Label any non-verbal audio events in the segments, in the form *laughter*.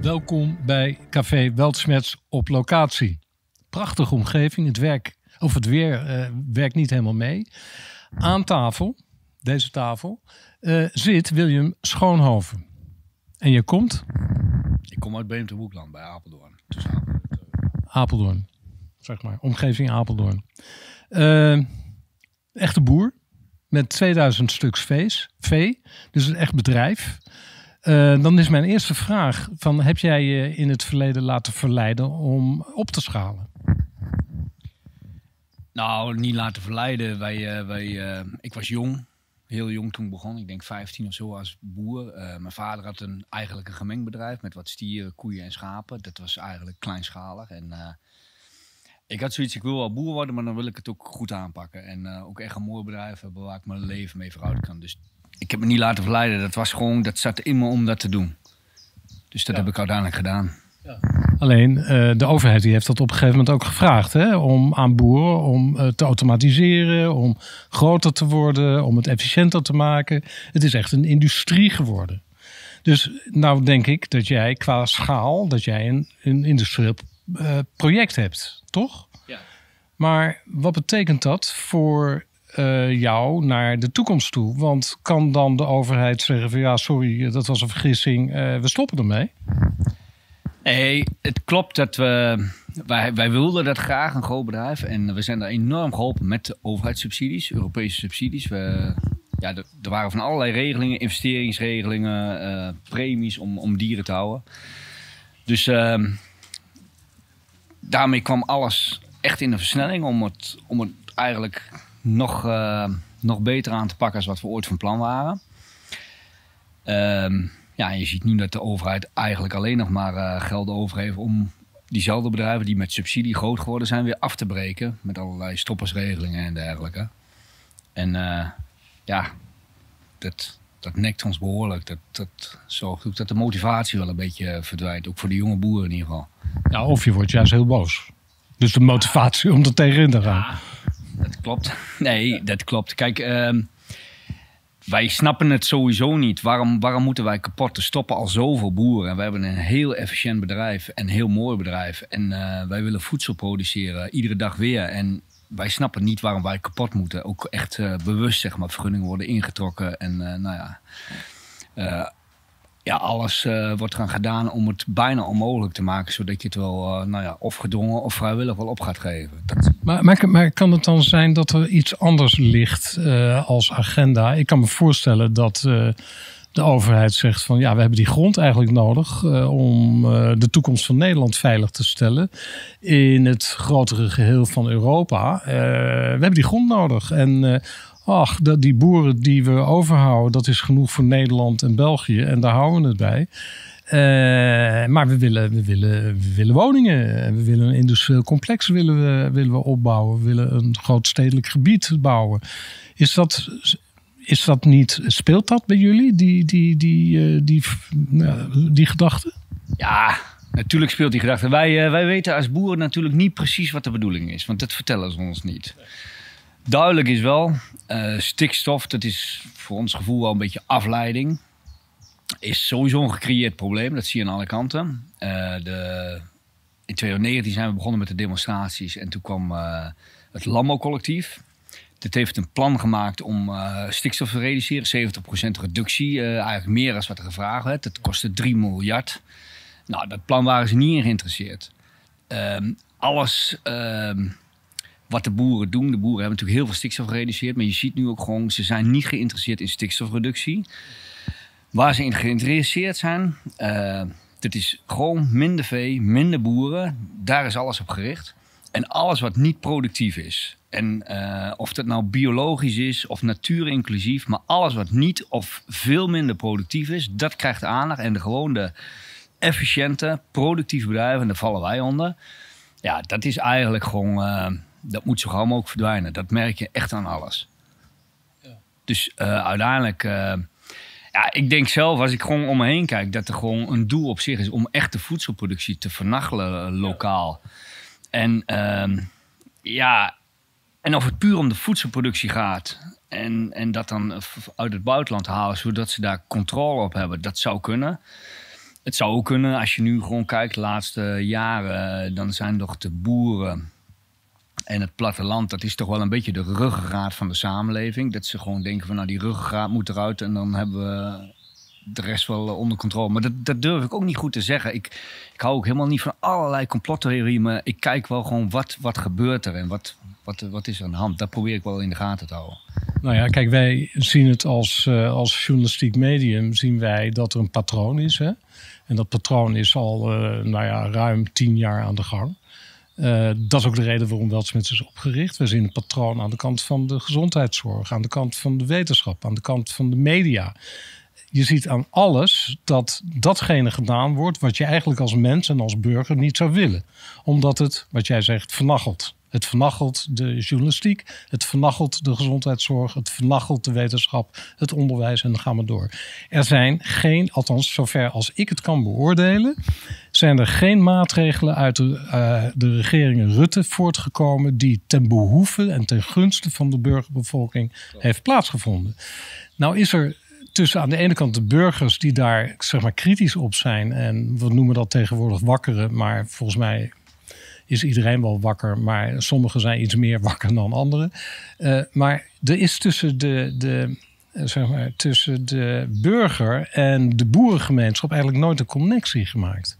Welkom bij Café Weltschmerz op locatie. Prachtige omgeving. Het, werk, of het weer uh, werkt niet helemaal mee. Aan tafel, deze tafel, uh, zit William Schoonhoven. En je komt? Ik kom uit Beemte Hoekland bij Apeldoorn. Apeldoorn, zeg maar. Omgeving Apeldoorn. Uh, echte boer met 2000 stuks vees, vee. Dus een echt bedrijf. Uh, dan is mijn eerste vraag: van, heb jij je in het verleden laten verleiden om op te schalen? Nou, niet laten verleiden. Wij, uh, wij, uh, ik was jong, heel jong toen ik begon. Ik denk 15 of zo als boer. mijn vader had een, eigenlijk een gemengd bedrijf met wat stieren, koeien en schapen. Dat was eigenlijk kleinschalig. En ik had zoiets, ik wil wel boer worden, maar dan wil ik het ook goed aanpakken. En ook echt een mooi bedrijf hebben waar ik mijn leven mee vooruit kan. Dus ik heb me niet laten verleiden. Dat was gewoon, dat zat in me om dat te doen. Dus dat heb ik uiteindelijk gedaan. Ja. Alleen uh, de overheid die heeft dat op een gegeven moment ook gevraagd. Hè? Om aan boeren om uh, te automatiseren, om groter te worden, om het efficiënter te maken. Het is echt een industrie geworden. Dus nou denk ik dat jij qua schaal, dat jij een, een industrieel uh, project hebt, toch? Ja. Maar wat betekent dat voor uh, jou naar de toekomst toe? Want kan dan de overheid zeggen van ja, sorry, dat was een vergissing, uh, we stoppen ermee? Nee, het klopt dat we. Wij, wij wilden dat graag, een groot bedrijf. En we zijn daar enorm geholpen met de overheidssubsidies, Europese subsidies. We, ja, er, waren van allerlei regelingen, investeringsregelingen, uh, premies om, om dieren te houden. Dus uh, daarmee kwam alles echt in de versnelling om het, om het eigenlijk nog, uh, nog beter aan te pakken als wat we ooit van plan waren. Um, ja, je ziet nu dat de overheid eigenlijk alleen nog maar uh, geld over heeft om diezelfde bedrijven die met subsidie groot geworden zijn weer af te breken. Met allerlei stoppersregelingen en dergelijke. En uh, ja, dat, dat nekt ons behoorlijk. Dat, dat zorgt ook dat de motivatie wel een beetje verdwijnt. Ook voor de jonge boeren in ieder geval. Ja, of je wordt juist heel boos. Dus de motivatie om er tegenin te gaan. Ja dat klopt. *laughs* Nee, dat klopt. Kijk, uh, wij snappen het sowieso niet. Waarom, waarom moeten wij kapot te stoppen al zoveel boeren? We hebben een heel efficiënt bedrijf en een heel mooi bedrijf. En uh, wij willen voedsel produceren, iedere dag weer. En wij snappen niet waarom wij kapot moeten. Ook echt uh, bewust, zeg maar, vergunningen worden ingetrokken. En uh, nou ja, ja, alles uh, wordt gaan gedaan om het bijna onmogelijk te maken. Zodat je het wel, uh, nou ja, of gedwongen of vrijwillig wel op gaat geven. Dat... Maar, maar, kan het dan zijn dat er iets anders ligt uh, als agenda? Ik kan me voorstellen dat de overheid zegt van ja, we hebben die grond eigenlijk nodig om de toekomst van Nederland veilig te stellen. In het grotere geheel van Europa. we hebben die grond nodig. En ach, die boeren die we overhouden, dat is genoeg voor Nederland en België. En daar houden we het bij. Uh, maar we willen, we, willen, we willen woningen. We willen een industrieel complex willen we, willen we opbouwen. We willen een groot stedelijk gebied bouwen. Is dat, is dat niet, speelt dat bij jullie, die, die, die, uh, die, uh, die gedachte? Ja, natuurlijk speelt die gedachte. Wij, wij weten als boeren natuurlijk niet precies wat de bedoeling is. Want dat vertellen ze ons niet. Duidelijk is wel, uh, stikstof, dat is voor ons gevoel wel een beetje afleiding. Is sowieso een gecreëerd probleem, dat zie je aan alle kanten. Uh, de, in 2019 zijn we begonnen met de demonstraties en toen kwam uh, het Landbouwcollectief. Dit heeft een plan gemaakt om stikstof te reduceren, 70% reductie, eigenlijk meer dan wat er gevraagd werd. Dat kostte 3 miljard. Nou, dat plan waren ze niet in geïnteresseerd. Ehm, alles ehm, wat de boeren doen. De boeren hebben natuurlijk heel veel stikstof gereduceerd. Maar je ziet nu ook gewoon, ze zijn niet geïnteresseerd in stikstofreductie. Waar ze in geïnteresseerd zijn, uh, dat is gewoon minder vee, minder boeren. Daar is alles op gericht. En alles wat niet productief is. En uh, of dat nou biologisch is of natuurinclusief. Maar alles wat niet of veel minder productief is, dat krijgt aandacht. En de gewoon de efficiënte, productieve bedrijven, en daar vallen wij onder. Ja, dat is eigenlijk gewoon... Uh, dat moet zo gauw mogelijk verdwijnen. Dat merk je echt aan alles. Ja. Dus uh, uiteindelijk, uh, ja, ik denk zelf, als ik gewoon om me heen kijk, dat er gewoon een doel op zich is om echt de voedselproductie te vernachelen uh, lokaal. Ja. En uh, ja, en of het puur om de voedselproductie gaat en, en dat dan uit het buitenland halen, zodat ze daar controle op hebben, dat zou kunnen. het zou ook kunnen, als je nu gewoon kijkt de laatste jaren, dan zijn toch de boeren en het platteland, dat is toch wel een beetje de ruggengraat van de samenleving. Dat ze gewoon denken van nou die ruggengraat moet eruit en dan hebben we de rest wel onder controle. Maar dat, dat durf ik ook niet goed te zeggen. Ik, ik hou ook helemaal niet van allerlei complottheorieën. Maar ik kijk wel gewoon wat, wat gebeurt er en wat, wat, wat is er aan de hand. Dat probeer ik wel in de gaten te houden. Nou ja, kijk, wij zien het als, uh, als journalistiek medium, zien wij dat er een patroon is. Hè? En dat patroon is al uh, nou ja, ruim tien jaar aan de gang. Uh, dat is ook de reden waarom Weltsmits is opgericht. We zien een patroon aan de kant van de gezondheidszorg, aan de kant van de wetenschap, aan de kant van de media je ziet aan alles dat datgene gedaan wordt wat je eigenlijk als mens en als burger niet zou willen. Omdat het, wat jij zegt, vernachelt. Het vernachelt de journalistiek, het vernachelt de gezondheidszorg, het vernachelt de wetenschap, het onderwijs en dan gaan we door. Er zijn geen, althans zover als ik het kan beoordelen, zijn er geen maatregelen uit de, uh, de regeringen Rutte voortgekomen die ten behoeve en ten gunste van de burgerbevolking heeft plaatsgevonden. Nou is er tussen aan de ene kant de burgers die daar zeg maar kritisch op zijn. En we noemen dat tegenwoordig wakkeren. Maar volgens mij is iedereen wel wakker. Maar sommigen zijn iets meer *laughs* wakker dan anderen. Uh, maar er is tussen de, de, eh, zeg maar, tussen de burger en de boerengemeenschap eigenlijk nooit een connectie gemaakt.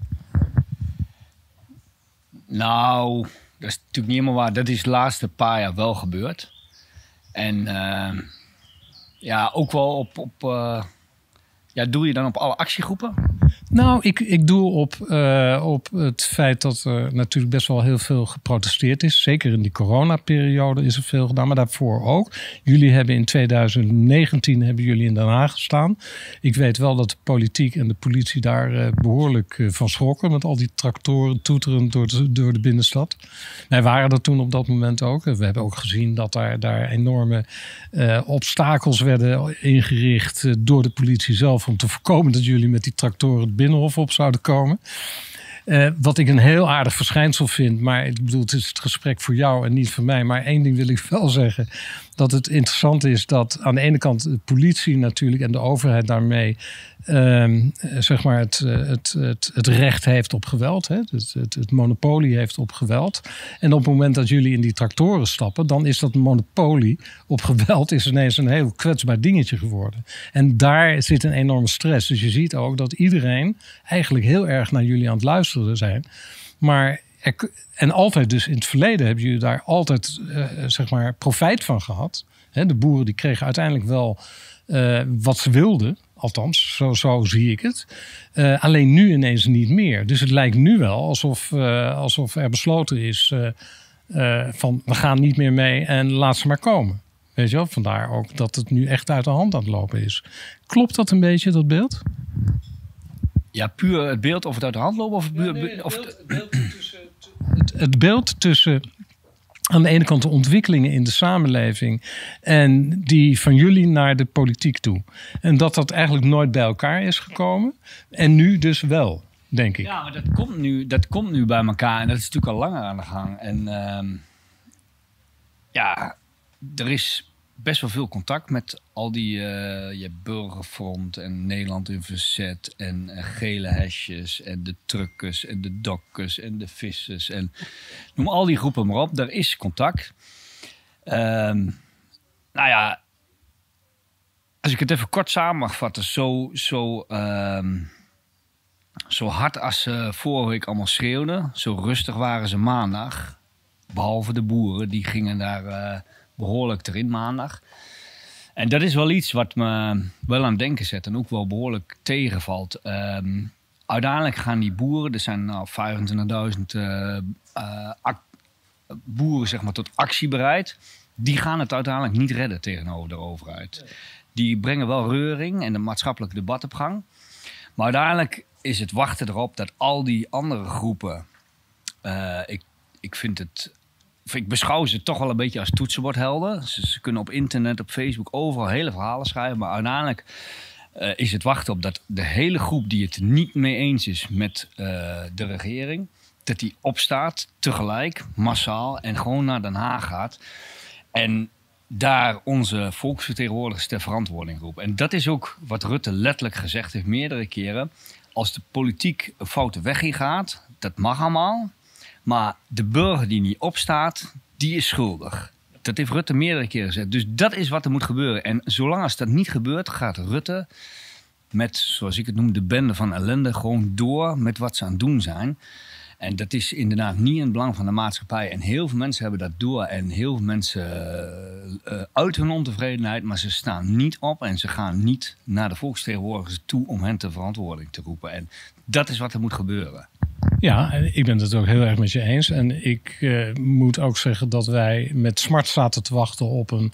Nou, dat is natuurlijk niet helemaal waar. Dat is de laatste paar jaar wel gebeurd. En... Uh ja, ook wel op. op ja, doe je dan op alle actiegroepen? Nou, ik, ik doe op, uh, op het feit dat er natuurlijk best wel heel veel geprotesteerd is. Zeker in die coronaperiode is er veel gedaan, maar daarvoor ook. Jullie hebben in 2019 hebben jullie in Den Haag gestaan. Ik weet wel dat de politiek en de politie daar uh, behoorlijk uh, van schrokken. Met al die tractoren toeterend door de, door de binnenstad. Wij waren er toen op dat moment ook. We hebben ook gezien dat daar, daar enorme obstakels werden ingericht door de politie zelf. Om te voorkomen dat jullie met die tractoren Binnenhof op zouden komen. Uh, wat ik een heel aardig verschijnsel vind, maar ik bedoel, het is het gesprek voor jou en niet voor mij. Maar één ding wil ik wel zeggen dat het interessant is dat aan de ene kant de politie natuurlijk en de overheid daarmee ehm, zeg maar het, het, het, het, recht heeft op geweld, hè? Het, het, het, monopolie heeft op geweld. En op het moment dat jullie in die tractoren stappen, dan is dat monopolie op geweld is ineens een heel kwetsbaar dingetje geworden. En daar zit een enorme stress. Dus je ziet ook dat iedereen eigenlijk heel erg naar jullie aan het luisteren zijn. Maar en altijd dus in het verleden hebben jullie daar altijd uh, zeg maar profijt van gehad. de boeren die kregen uiteindelijk wel uh, wat ze wilden. Althans, zo, zo zie ik het. Uh, alleen nu ineens niet meer. Dus het lijkt nu wel alsof, alsof er besloten is van we gaan niet meer mee en laat ze maar komen. Weet je wel? Vandaar ook dat het nu echt uit de hand aan het lopen is. Klopt dat een beetje, dat beeld? Ja, puur het beeld of het uit de hand loopt of het, beeld, of het beeld tussen het, beeld tussen aan de ene kant de ontwikkelingen in de samenleving en die van jullie naar de politiek toe. En dat dat eigenlijk nooit bij elkaar is gekomen en nu dus wel, denk ik. Ja, maar dat komt nu, dat komt nu bij elkaar en dat is natuurlijk al langer aan de gang. En uh, ja, er is best wel veel contact met al die uh, je burgerfront en Nederland in verzet en gele hesjes en de truckers en de dokkers en de vissers en noem al die groepen maar op. Daar is contact. Um, nou ja, als ik het even kort samen mag vatten, zo, zo, um, zo hard als ze vorige week allemaal schreeuwden, zo rustig waren ze maandag. Behalve de boeren, die gingen daar... Uh, behoorlijk erin maandag. En dat is wel iets wat me wel aan het denken zet en ook wel behoorlijk tegenvalt. Ehm, uiteindelijk gaan die boeren, er zijn nou 25.000 uh, uh, boeren zeg maar, tot actie bereid. Die gaan het uiteindelijk niet redden tegenover de overheid. Die brengen wel reuring en de maatschappelijke debat op gang. Maar uiteindelijk is het wachten erop dat al die andere groepen. Uh, ik, ik vind het ik beschouw ze toch wel een beetje als toetsenbordhelden. Ze, ze kunnen op internet, op Facebook, overal hele verhalen schrijven. Maar uiteindelijk uh, is het wachten op dat de hele groep die het niet mee eens is met uh, de regering, dat die opstaat tegelijk, massaal en gewoon naar Den Haag gaat. En daar onze volksvertegenwoordigers ter verantwoording roepen. En dat is ook wat Rutte letterlijk gezegd heeft meerdere keren. als de politiek een foute weg gaat, dat mag allemaal. Maar de burger die niet opstaat, die is schuldig. Dat heeft Rutte meerdere keren gezegd. Dus dat is wat er moet gebeuren. En zolang als dat niet gebeurt, gaat Rutte met, zoals ik het noem, de bende van ellende gewoon door met wat ze aan het doen zijn. En dat is inderdaad niet in het belang van de maatschappij. En heel veel mensen hebben dat door. En heel veel mensen uh, uit hun ontevredenheid. Maar ze staan niet op en ze gaan niet naar de volksvertegenwoordigers toe om hen te verantwoording te roepen. En dat is wat er moet gebeuren. Ja, ik ben het ook heel erg met je eens. En ik uh, moet ook zeggen dat wij met smart zaten te wachten op een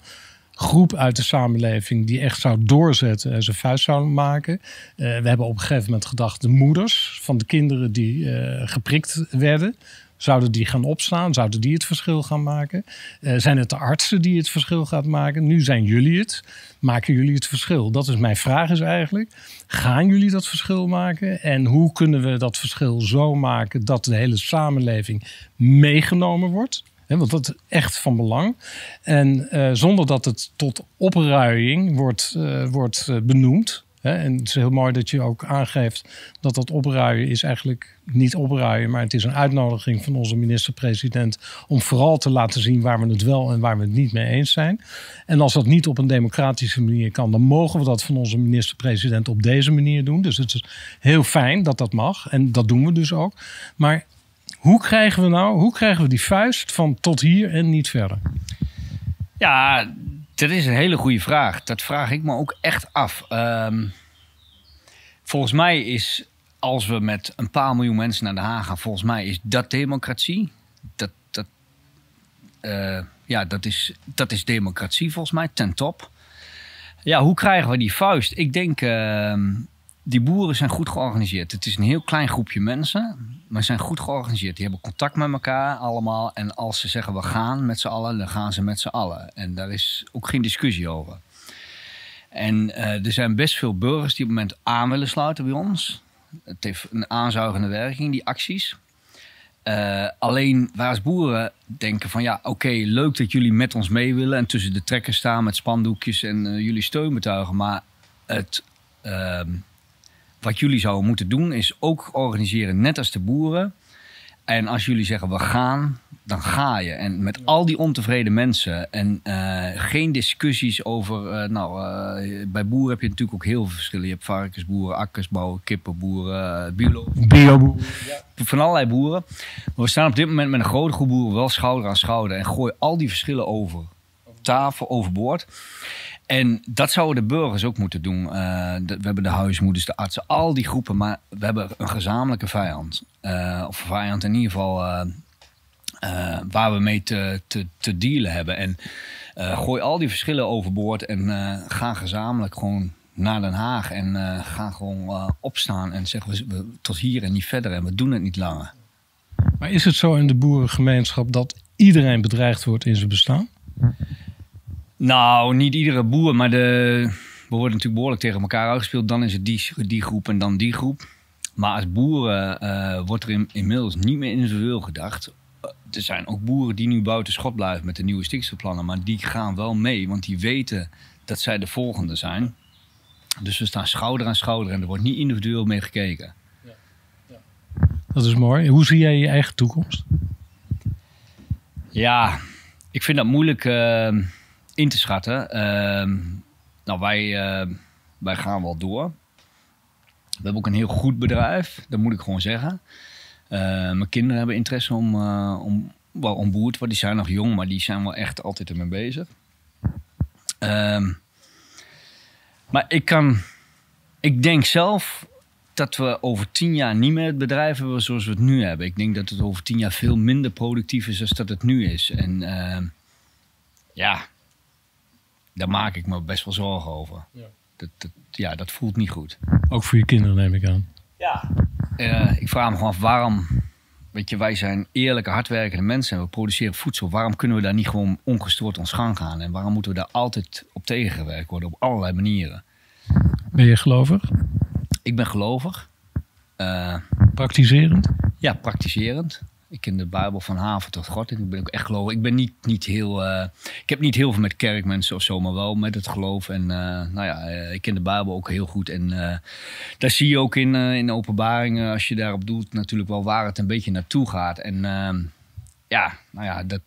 groep uit de samenleving die echt zou doorzetten en zijn vuist zou maken. Uh, we hebben op een gegeven moment gedacht, de moeders van de kinderen die uh, geprikt werden, zouden die gaan opstaan? Zouden die het verschil gaan maken? Uh, zijn het de artsen die het verschil gaan maken? Nu zijn jullie het. Maken jullie het verschil? Dat is mijn vraag is eigenlijk. Gaan jullie dat verschil maken? En hoe kunnen we dat verschil zo maken dat de hele samenleving meegenomen wordt? want dat is echt van belang. En uh, zonder dat het tot opruiing wordt, uh, wordt benoemd. En het is heel mooi dat je ook aangeeft dat dat opruien is eigenlijk niet opruien, maar het is een uitnodiging van onze minister-president om vooral te laten zien waar we het wel en waar we het niet mee eens zijn. En als dat niet op een democratische manier kan, dan mogen we dat van onze minister-president op deze manier doen. Dus het is heel fijn dat dat mag en dat doen we dus ook. Maar hoe krijgen we nou, hoe krijgen we die vuist van tot hier en niet verder? Ja, dat is een hele goede vraag. Dat vraag ik me ook echt af. Um, volgens mij is, als we met een paar miljoen mensen naar Den Haag gaan, volgens mij is dat democratie. Dat, dat, uh, ja, dat, is, dat is democratie volgens mij, ten top. Ja, hoe krijgen we die vuist? Ik denk, uh, die boeren zijn goed georganiseerd. Het is een heel klein groepje mensen maar zijn goed georganiseerd. Die hebben contact met elkaar allemaal. En als ze zeggen we gaan met z'n allen, dan gaan ze met z'n allen. En daar is ook geen discussie over. En uh, er zijn best veel burgers die op het moment aan willen sluiten bij ons. Het heeft een aanzuigende werking, die acties. Uh, alleen waar als boeren denken van ja, oké, leuk dat jullie met ons mee willen en tussen de trekkers staan met spandoekjes en uh, jullie steun betuigen, maar het, ehm, wat jullie zouden moeten doen is ook organiseren, net als de boeren. En als jullie zeggen we gaan, dan ga je. En met al die ontevreden mensen en uh, geen discussies over. Uh, nou, uh, bij boeren heb je natuurlijk ook heel veel verschillen. Je hebt varkensboeren, akkersbouw, kippenboeren. Bioboeren. Ja. Van allerlei boeren. Maar we staan op dit moment met een grote groep boeren wel schouder aan schouder. En gooi al die verschillen over tafel, overboord. En dat zouden de burgers ook moeten doen. De, we hebben de huismoeders, de artsen, al die groepen. Maar we hebben een gezamenlijke vijand. Uh, of vijand in ieder geval uh, waar we mee te, te, te dealen hebben. En gooi al die verschillen overboord en ga gezamenlijk gewoon naar Den Haag. En ga gewoon opstaan en zeggen we tot hier en niet verder. En we doen het niet langer. Maar is het zo in de boerengemeenschap dat iedereen bedreigd wordt in zijn bestaan? Nou, niet iedere boer, maar de, we worden natuurlijk behoorlijk tegen elkaar uitgespeeld. Dan is het die, die groep en dan die groep. Maar als boeren uh, wordt er in, inmiddels niet meer individueel gedacht. Uh, er zijn ook boeren die nu buiten schot blijven met de nieuwe stikstofplannen. Maar die gaan wel mee, want die weten dat zij de volgende zijn. Dus we staan schouder aan schouder en er wordt niet individueel mee gekeken. Ja. Ja. Dat is mooi. Hoe zie jij je eigen toekomst? Ja, ik vind dat moeilijk. Uh, in te schatten. Uh, nou, wij, uh, wij gaan wel door. We hebben ook een heel goed bedrijf, dat moet ik gewoon zeggen. Uh, mijn kinderen hebben interesse om, uh, om, wel om boer te worden. Die zijn nog jong, maar die zijn wel echt altijd ermee bezig. Ehm, maar ik kan... Ik denk zelf dat we over tien jaar niet meer het bedrijf hebben zoals we het nu hebben. Ik denk dat het over tien jaar veel minder productief is dan dat het nu is. En ja, daar maak ik me best wel zorgen over. Ja. Dat, dat, ja, dat voelt niet goed. Ook voor je kinderen neem ik aan. Ja. Uh, ik vraag me gewoon af waarom. Weet je, wij zijn eerlijke, hardwerkende mensen en we produceren voedsel. Waarom kunnen we daar niet gewoon ongestoord ons gang gaan? En waarom moeten we daar altijd op tegengewerkt worden op allerlei manieren? Ben je gelovig? Ik ben gelovig. Uh, praktiserend? Ja, praktiserend. Ik ken de Bijbel van haven tot God. Ik ben ook echt geloof. Ik ben niet, niet heel. eh, ik heb niet heel veel met kerkmensen of zo, maar wel met het geloof. En eh, nou ja, eh, ik ken de Bijbel ook heel goed. En daar zie je ook in, in openbaringen, als je daarop doet, natuurlijk wel waar het een beetje naartoe gaat. En ehm, ja, nou ja, dat,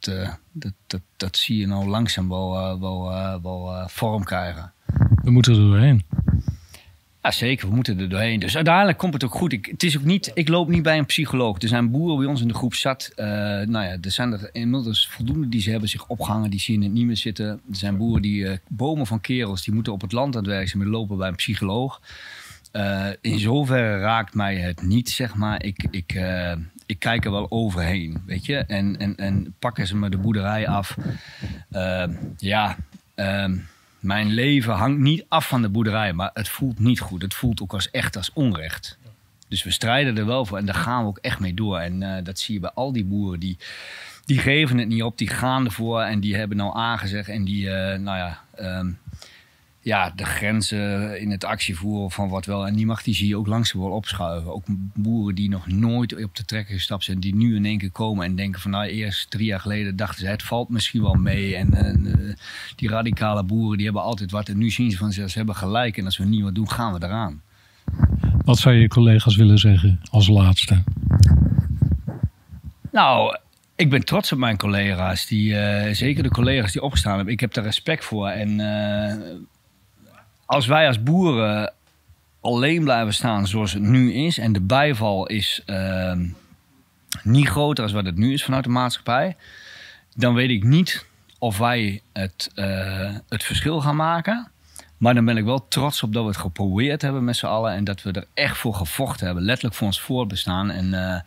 dat, dat, dat zie je nou langzaam wel, wel, wel vorm krijgen. We moeten er doorheen. Ja, zeker. We moeten er doorheen. Dus uiteindelijk komt het ook goed. Ik, het is ook niet, ik loop niet bij een psycholoog. Er zijn boeren bij ons in de groep zat. eh, nou ja, er zijn er inmiddels voldoende die ze hebben zich opgehangen. Die zien het niet meer zitten. Er zijn boeren die eh, bomen van kerels. Die moeten op het land aan het werk zijn. Lopen bij een psycholoog. Eh, in zoverre raakt mij het niet, zeg maar. Ik, ik, ik kijk er wel overheen, weet je. En, en, en pakken ze me de boerderij af. Ja, ehm, mijn leven hangt niet af van de boerderij, maar het voelt niet goed. Het voelt ook als echt als onrecht. Dus we strijden er wel voor en daar gaan we ook echt mee door. En eh, dat zie je bij al die boeren. Die, die geven het niet op, die gaan ervoor en die hebben nou aangezegd. En die, eh, nou ja, ehm, ja, de grenzen in het actievoeren van wat wel en niet mag, die zie je ook langzaam wel opschuiven. Ook boeren die nog nooit op de trekker gestapt zijn, die nu in één keer komen en denken van nou eerst drie jaar geleden dachten ze het valt misschien wel mee. En, en, eh, die radicale boeren die hebben altijd wat en nu zien ze van ze, ze hebben gelijk en als we niet wat doen gaan we eraan. Wat zou je collega's willen zeggen als laatste? Nou, ik ben trots op mijn collega's. Die, eh, zeker de collega's die opgestaan hebben. Ik heb daar respect voor. En eh, als wij als boeren alleen blijven staan zoals het nu is... en de bijval is eh, niet groter als wat het nu is vanuit de maatschappij... dan weet ik niet of wij het, eh, het verschil gaan maken... Maar dan ben ik wel trots op dat we het geprobeerd hebben met z'n allen. En dat we er echt voor gevochten hebben. Letterlijk voor ons voortbestaan. En eh,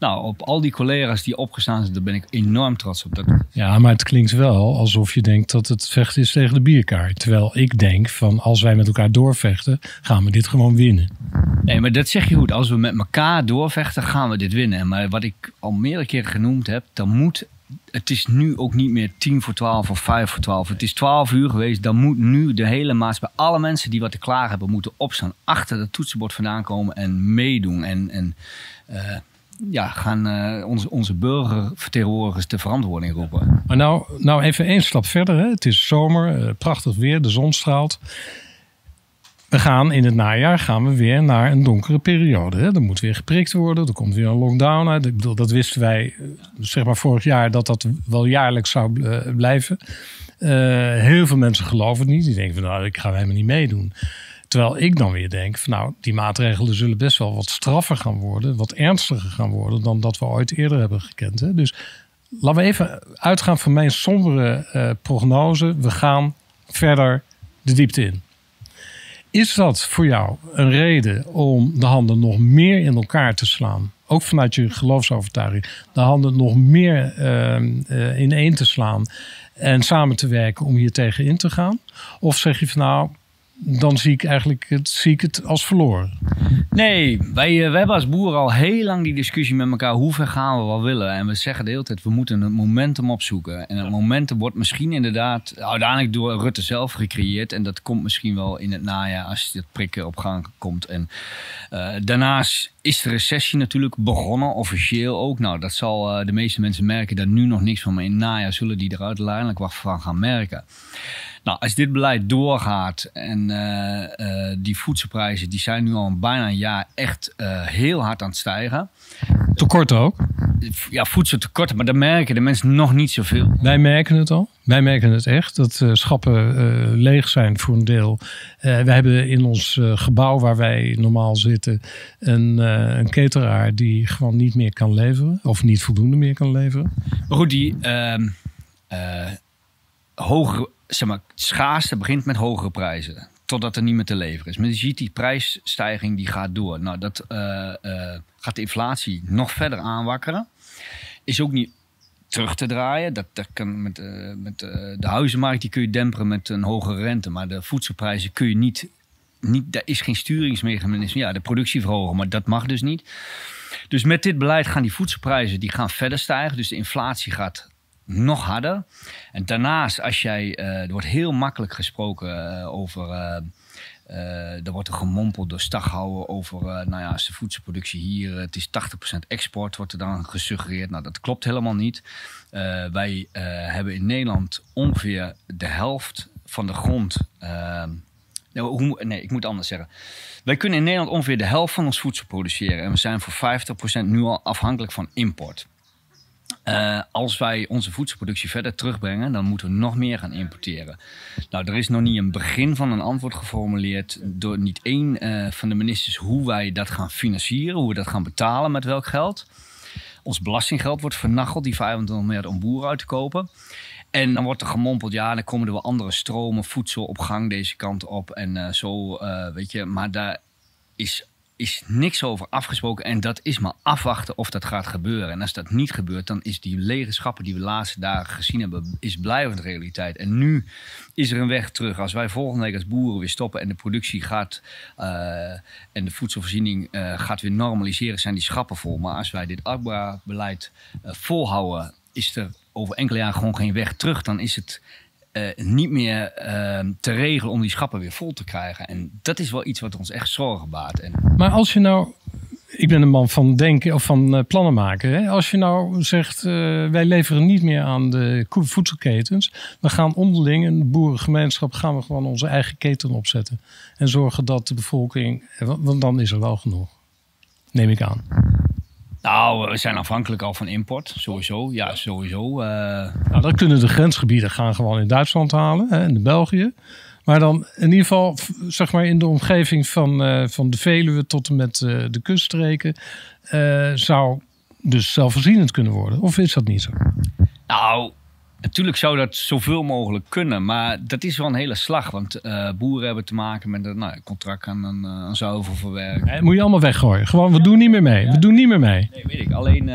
nou, op al die collega's die opgestaan zijn, daar ben ik enorm trots op. Dat, Ja, maar het klinkt wel alsof je denkt dat het vechten is tegen de bierkaart. Terwijl ik denk van als wij met elkaar doorvechten, gaan we dit gewoon winnen. nee, maar dat zeg je goed. Als we met elkaar doorvechten, gaan we dit winnen. Maar wat ik al meerdere keren genoemd heb, dan moet. Het is nu ook niet meer tien voor twaalf of vijf voor twaalf. Het is twaalf uur geweest. Dan moet nu de hele maatschappij, alle mensen die wat te klaar hebben, moeten opstaan. Achter het toetsenbord vandaan komen en meedoen. En, en eh, ja, gaan eh, onze, onze burgervertegenwoordigers de verantwoording roepen. Maar nou, nou even één stap verder. Hè. Het is zomer, eh, prachtig weer, de zon straalt. We gaan in het najaar gaan we weer naar een donkere periode. Hè. Er moet weer geprikt worden, er komt weer een lockdown uit. Ik bedoel, dat wisten wij eh, zeg maar vorig jaar dat dat wel jaarlijks zou blijven. Heel veel mensen geloven het niet. Die denken van nou, ik ga helemaal niet meedoen. Terwijl ik dan weer denk van nou, die maatregelen zullen best wel wat straffer gaan worden. Wat ernstiger gaan worden dan dat we ooit eerder hebben gekend. Hè. Dus laten we even uitgaan van mijn sombere eh, prognose. We gaan verder de diepte in. Is dat voor jou een reden om de handen nog meer in elkaar te slaan? Ook vanuit je geloofsovertuiging. De handen nog meer ehm, eh, ineen te slaan en samen te werken om hier tegen in te gaan? Of zeg je van nou, dan zie ik eigenlijk het, zie ik het als verloren. Nee, wij, eh, wij hebben als boeren al heel lang die discussie met elkaar. Hoe ver gaan we wel willen? En we zeggen de hele tijd, we moeten een momentum opzoeken. En het momentum wordt misschien inderdaad uiteindelijk door Rutte zelf gecreëerd. En dat komt misschien wel in het najaar als het prikken op gang komt. En eh, daarnaast is de recessie natuurlijk begonnen, officieel ook. Nou, dat zal eh, de meeste mensen merken daar nu nog niks van. Maar in het najaar zullen die er uiteindelijk wat van gaan merken. Nou, als dit beleid doorgaat en eh, eh, die voedselprijzen, die zijn nu al bijna een jaar echt eh, heel hard aan het stijgen. Tekort ook. Ja, voedseltekorten, maar daar merken de mensen nog niet zoveel. Wij merken het al. Wij merken het echt. Dat schappen leeg zijn voor een deel. We hebben in ons gebouw waar wij normaal zitten een, een cateraar die gewoon niet meer kan leveren. Of niet voldoende meer kan leveren. Maar goed, die ehm eh, hogere, zeg maar, schaarste begint met hogere prijzen. Totdat er niet meer te leveren is. Maar je ziet die prijsstijging die gaat door. Nou, dat eh, eh, gaat de inflatie nog verder aanwakkeren. Is ook niet terug te draaien. Dat, kan met, eh, met de huizenmarkt die kun je demperen met een hogere rente. Maar de voedselprijzen kun je niet... niet daar is geen sturingsmechanisme. Ja, de productie verhogen, maar dat mag dus niet. Dus met dit beleid gaan die voedselprijzen die gaan verder stijgen. Dus de inflatie gaat nog harder. En daarnaast, als jij, eh, er wordt heel makkelijk gesproken eh, over Uh, er wordt er gemompeld door Staghouwer over, nou ja, de voedselproductie hier, het is 80% export, wordt er dan gesuggereerd. Nou, dat klopt helemaal niet. wij hebben in Nederland ongeveer de helft van de grond. Nee, hoe, nee, ik moet anders zeggen. Wij kunnen in Nederland ongeveer de helft van ons voedsel produceren. En we zijn voor 50% nu al afhankelijk van import. Uh, als wij onze voedselproductie verder terugbrengen, dan moeten we nog meer gaan importeren. Nou, er is nog niet een begin van een antwoord geformuleerd door niet één uh, van de ministers hoe wij dat gaan financieren, hoe we dat gaan betalen, met welk geld. Ons belastinggeld wordt vernacheld, die 25 miljard om boeren uit te kopen. En dan wordt er gemompeld, ja, dan komen er wel andere stromen voedsel op gang deze kant op. En uh, zo, weet je, maar daar is is niks over afgesproken. En dat is maar afwachten of dat gaat gebeuren. En als dat niet gebeurt, dan is die lege schappen die we de laatste dagen gezien hebben, is blijvend realiteit. En nu is er een weg terug. Als wij volgende week als boeren weer stoppen en de productie gaat uh, en de voedselvoorziening uh, gaat weer normaliseren, zijn die schappen vol. Maar als wij dit AGBA-beleid uh, volhouden, is er over enkele jaren gewoon geen weg terug. Dan is het uh, niet meer uh, te regelen om die schappen weer vol te krijgen. En dat is wel iets wat ons echt zorgen baart. En... Maar als je nou, ik ben een man van denken of van uh, plannen maken. Hè? Als je nou zegt, wij leveren niet meer aan de voedselketens. We gaan onderling, in de boerengemeenschap, gaan we gewoon onze eigen keten opzetten. En zorgen dat de bevolking, want dan is er wel genoeg. Neem ik aan. Nou, we zijn afhankelijk al van import, sowieso. Ja, sowieso. Uh... Nou, dan kunnen de grensgebieden gaan gewoon in Duitsland halen hè, en in België. Maar dan in ieder geval, zeg maar in de omgeving van, uh, van de Veluwe tot en met uh, de kuststreken, zou dus zelfvoorzienend kunnen worden. Of is dat niet zo? Nou, Natuurlijk zou dat zoveel mogelijk kunnen, maar dat is wel een hele slag. Want uh, boeren hebben te maken met een nou, contract aan een aan zuivelverwerking. Nee, moet je allemaal weggooien. Gewoon, we ja. doen niet meer mee. Ja. We doen niet meer mee. Nee, weet ik. Alleen,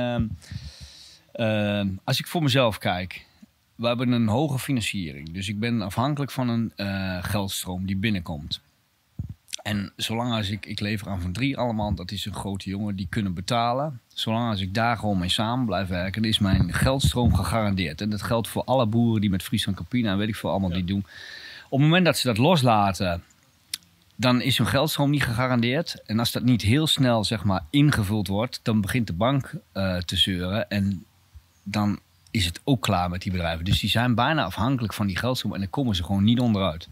uh, als ik voor mezelf kijk. We hebben een hoge financiering. Dus ik ben afhankelijk van een geldstroom die binnenkomt. En zolang als ik, ik lever aan van drie allemaal, dat is een grote jongen, die kunnen betalen. Zolang als ik daar gewoon mee samen blijf werken, is mijn geldstroom gegarandeerd. En dat geldt voor alle boeren die met Friesland Campina en weet ik veel allemaal die doen. Op het moment dat ze dat loslaten, dan is hun geldstroom niet gegarandeerd. En als dat niet heel snel zeg maar, ingevuld wordt, dan begint de bank uh, te zeuren. En dan is het ook klaar met die bedrijven. Dus die zijn bijna afhankelijk van die geldstroom en dan komen ze gewoon niet onderuit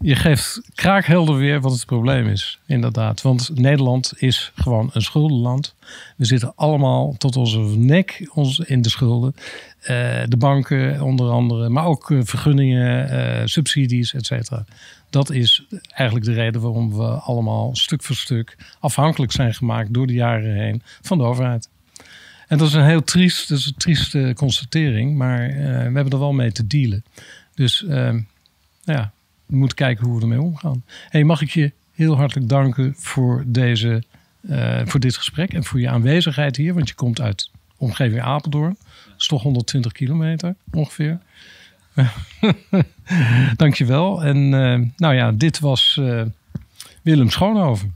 je geeft kraakhelder weer wat het probleem is. Inderdaad. Want Nederland is gewoon een schuldenland. We zitten allemaal tot onze nek in de schulden. Uh, de banken onder andere. Maar ook uh, vergunningen, uh, subsidies, et cetera. Dat is eigenlijk de reden waarom we allemaal stuk voor stuk afhankelijk zijn gemaakt door de jaren heen van de overheid. En dat is een heel triest, een trieste constatering. Maar we hebben er wel mee te dealen. Dus ja, we moeten kijken hoe we ermee omgaan. Hey, mag ik je heel hartelijk danken voor, deze, uh, voor dit gesprek en voor je aanwezigheid hier. Want je komt uit omgeving Apeldoorn. Dat is toch 120 kilometer ongeveer. *laughs* Dankjewel. En uh, nou ja, dit was uh, Willem Schoonhoven.